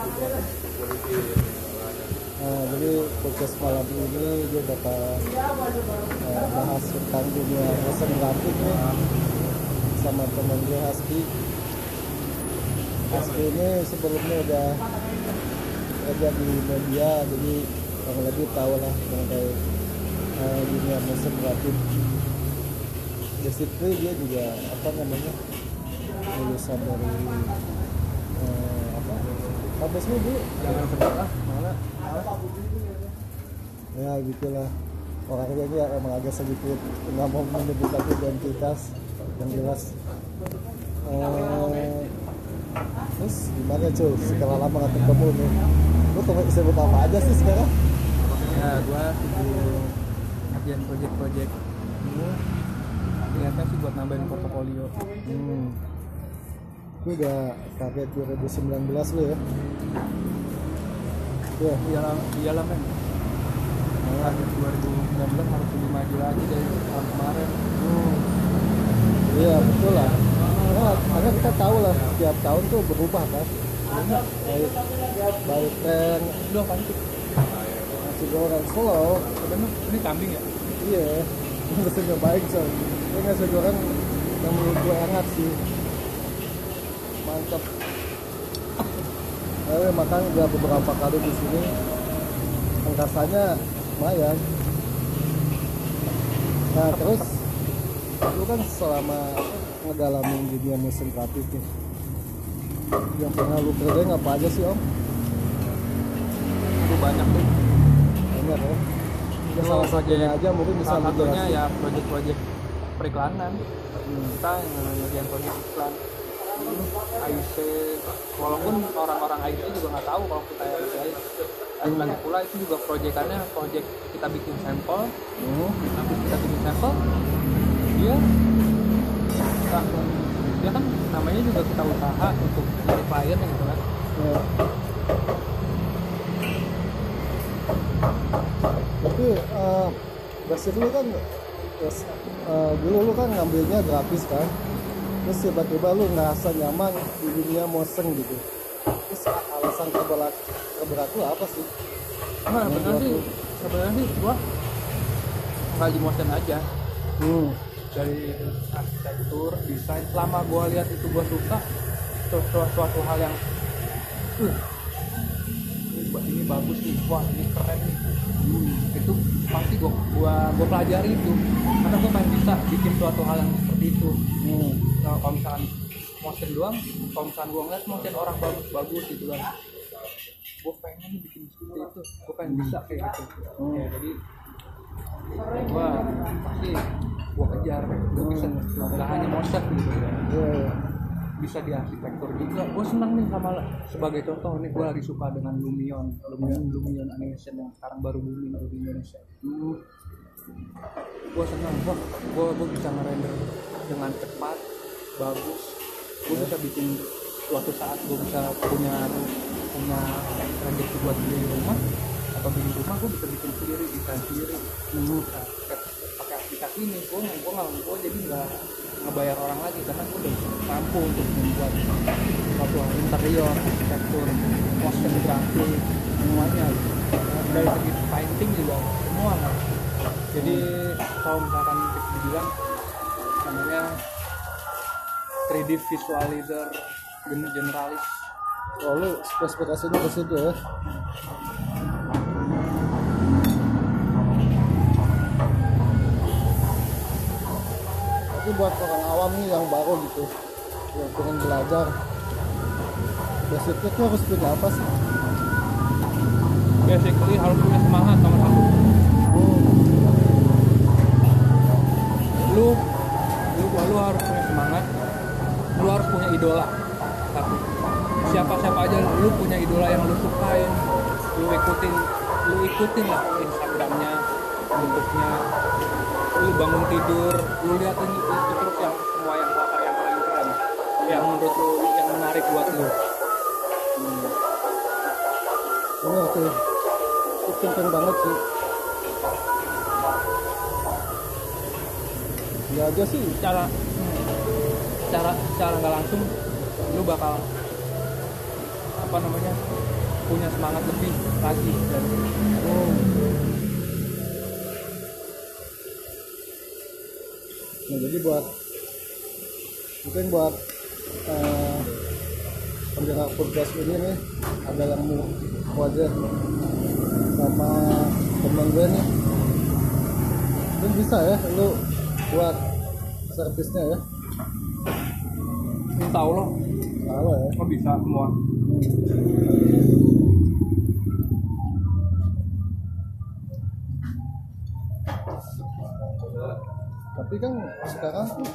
Nah, jadi podcast malam ini dia bakal eh, bahas tentang dunia motion grafik nih sama teman gue Haski. Haski ini sebelumnya udah kerja di media, jadi kurang lebih tahu lah mengenai eh, dunia motion grafik. Basically dia juga apa namanya lulusan dari apa? Lu dulu? jangan sebut ah. Mana? Ya gitulah. Orangnya ini emang agak sedikit nggak mau menyebutkan identitas yang jelas. Eh, terus gimana cuy sekarang lama nggak ketemu nih. Lu tuh sebut apa aja sih sekarang? Ya gua sibuk ngerjain project-project niatnya sih buat nambahin portofolio. Hmm. Ini udah target 2019 lu ya? Ya iyalah iyalah men target 2019 harus lebih maju lagi dari tahun kemarin. Hmm. iya betul lah. Karena, karena kita tahu lah tiap tahun tuh berubah kan? Baik baik tren. Lu apaan sih? Nasi goreng. Slow bener ini kambing ya? Iya. Mesinnya baik so ini nasi goreng yang menurut gue enak sih mantap. Eh makan udah beberapa kali di sini angkasanya lumayan. Nah terus lu kan selama ngedalamin dunia mesin grafik nih yang pernah lu kerjain apa aja sih om? itu banyak tuh banyak ya? Ya salah satunya aja mungkin bisa salah satunya ya project-project periklanan. Hmm. kita yang ngerjain project iklan IC walaupun orang-orang IC juga nggak tahu kalau kita yang ngerjain dan lagi pula itu juga proyekannya project kita bikin sampel Hmm. habis kita bikin sampel dia langsung dia kan namanya juga kita usaha untuk jadi klien gitu kan. Tapi uh, basic lu kan uh, dulu lu kan ngambilnya grafis kan terus tiba-tiba lu ngerasa nyaman di dunia motion gitu. Terus alasan terberat terberat lu apa sih? nah benar buat sih. sebenarnya sih gua nggak di motion aja. Hmm. dari arsitektur desain selama gua lihat itu gua suka suatu, suatu hal yang uh, ini buat ini bagus nih wah ini keren nih. Hmm, itu pasti gua gua gua pelajari itu. Karena gua pengen bisa bikin suatu hal yang seperti itu kalau misalkan motion doang kalau misalkan gua ngeliat motion orang bagus-bagus gitu kan. Gua pengen bikin seperti itu. Gua pengen bisa kayak gitu. Hmm. ya jadi gua pasti gua kejar. Gua bisa nggak hanya motion gitu. Iya, iya. bisa di arsitektur juga. Gue senang nih sama sebagai contoh nih gue lagi suka dengan Lumion. Lumion Lumion animation yang sekarang baru booming di Indonesia. Gue senang gue gue bisa ngerender dengan cepat bagus. Gue bisa bikin suatu saat gue bisa punya punya rezeki buat beli rumah atau bikin rumah gue bisa bikin sendiri desain sendiri nah, pakai- aplikasi ini gue gue nggak gue jadi nggak ngebayar orang lagi karena gue udah mampu untuk membuat suatu interior arsitektur motion grafik semuanya. Dari segi painting juga semua jadi kalau misalkan dibilang namanya 3D visualizer gen- generalis Oh lu spesifikasinya ke situ ya? Tapi buat orang awam nih yang baru gitu, yang pengen belajar, basicnya tuh harus punya apa sih? basically harus punya semangat nomor satu Hmm. lu lu lu harus punya semangat lu harus punya idola satu siapa siapa aja lu punya idola yang lu sukain lu ikutin lu ikutin lah instagramnya youtube-nya lu bangun tidur lu liatin itu, terus yang semua yang apa yang paling keren yang menurut lu yang menarik buat lu Hmm. Bener tuh, itu penting banget sih. Ya aja sih, secara secara secara nggak langsung lu bakal apa namanya punya semangat lebih lagi dan Oh. Nah, jadi buat mungkin buat eh, penggerak podcast ini nih ada yang mau wajar sama temen gue nih mungkin bisa ya lu buat servisnya ya insya Allah. Kalau ya. Oh bisa semua tapi kan sekarang tuh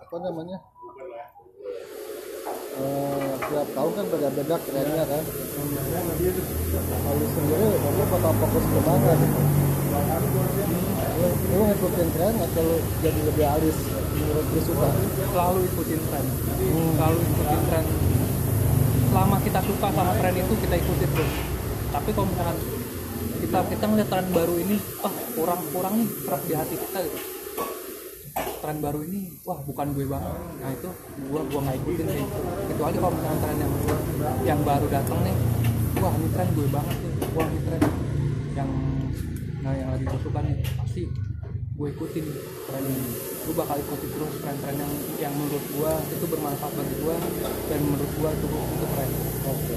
apa namanya eh, tiap tahun kan beda-beda kerennya kan. Lalu sendiri kamu bakal fokus ke mana gitu lu, ngikutin tren atau lu jadi lebih alis menurut lu suka? Selalu ikutin tren. Selalu ikutin tren. Selama kita suka sama tren itu kita ikutin terus tapi kalau misalkan kita kita ngeliat tren baru ini ah kurang kurang nih serap di hati kita gitu. Tren baru ini wah bukan gue banget. Nah itu gua gua nggak ikutin sih. Kecuali kalau misalkan tren yang yang baru datang nih wah ini tren gue banget nih. Wah ini tren yang nah yang lagi gue suka nih pasti gue ikutin tren ini. Gue bakal ikuti terus tren-tren yang yang menurut gue itu bermanfaat bagi gue dan menurut gue itu itu keren oke.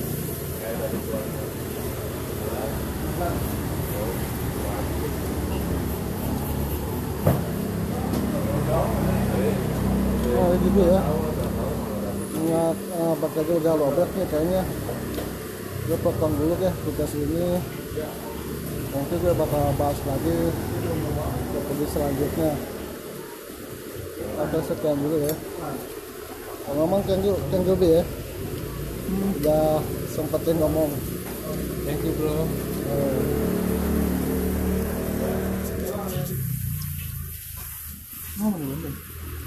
Oh gitu ya. Ingat uh, bakal udah lobet nih kayaknya. Gue potong dulu deh tugas ini nanti gue bakal bahas lagi ke episode selanjutnya. Atau sekian dulu ya. Kalau ngomong thank you thank you ya udah sempetin ngomong. Thank you bro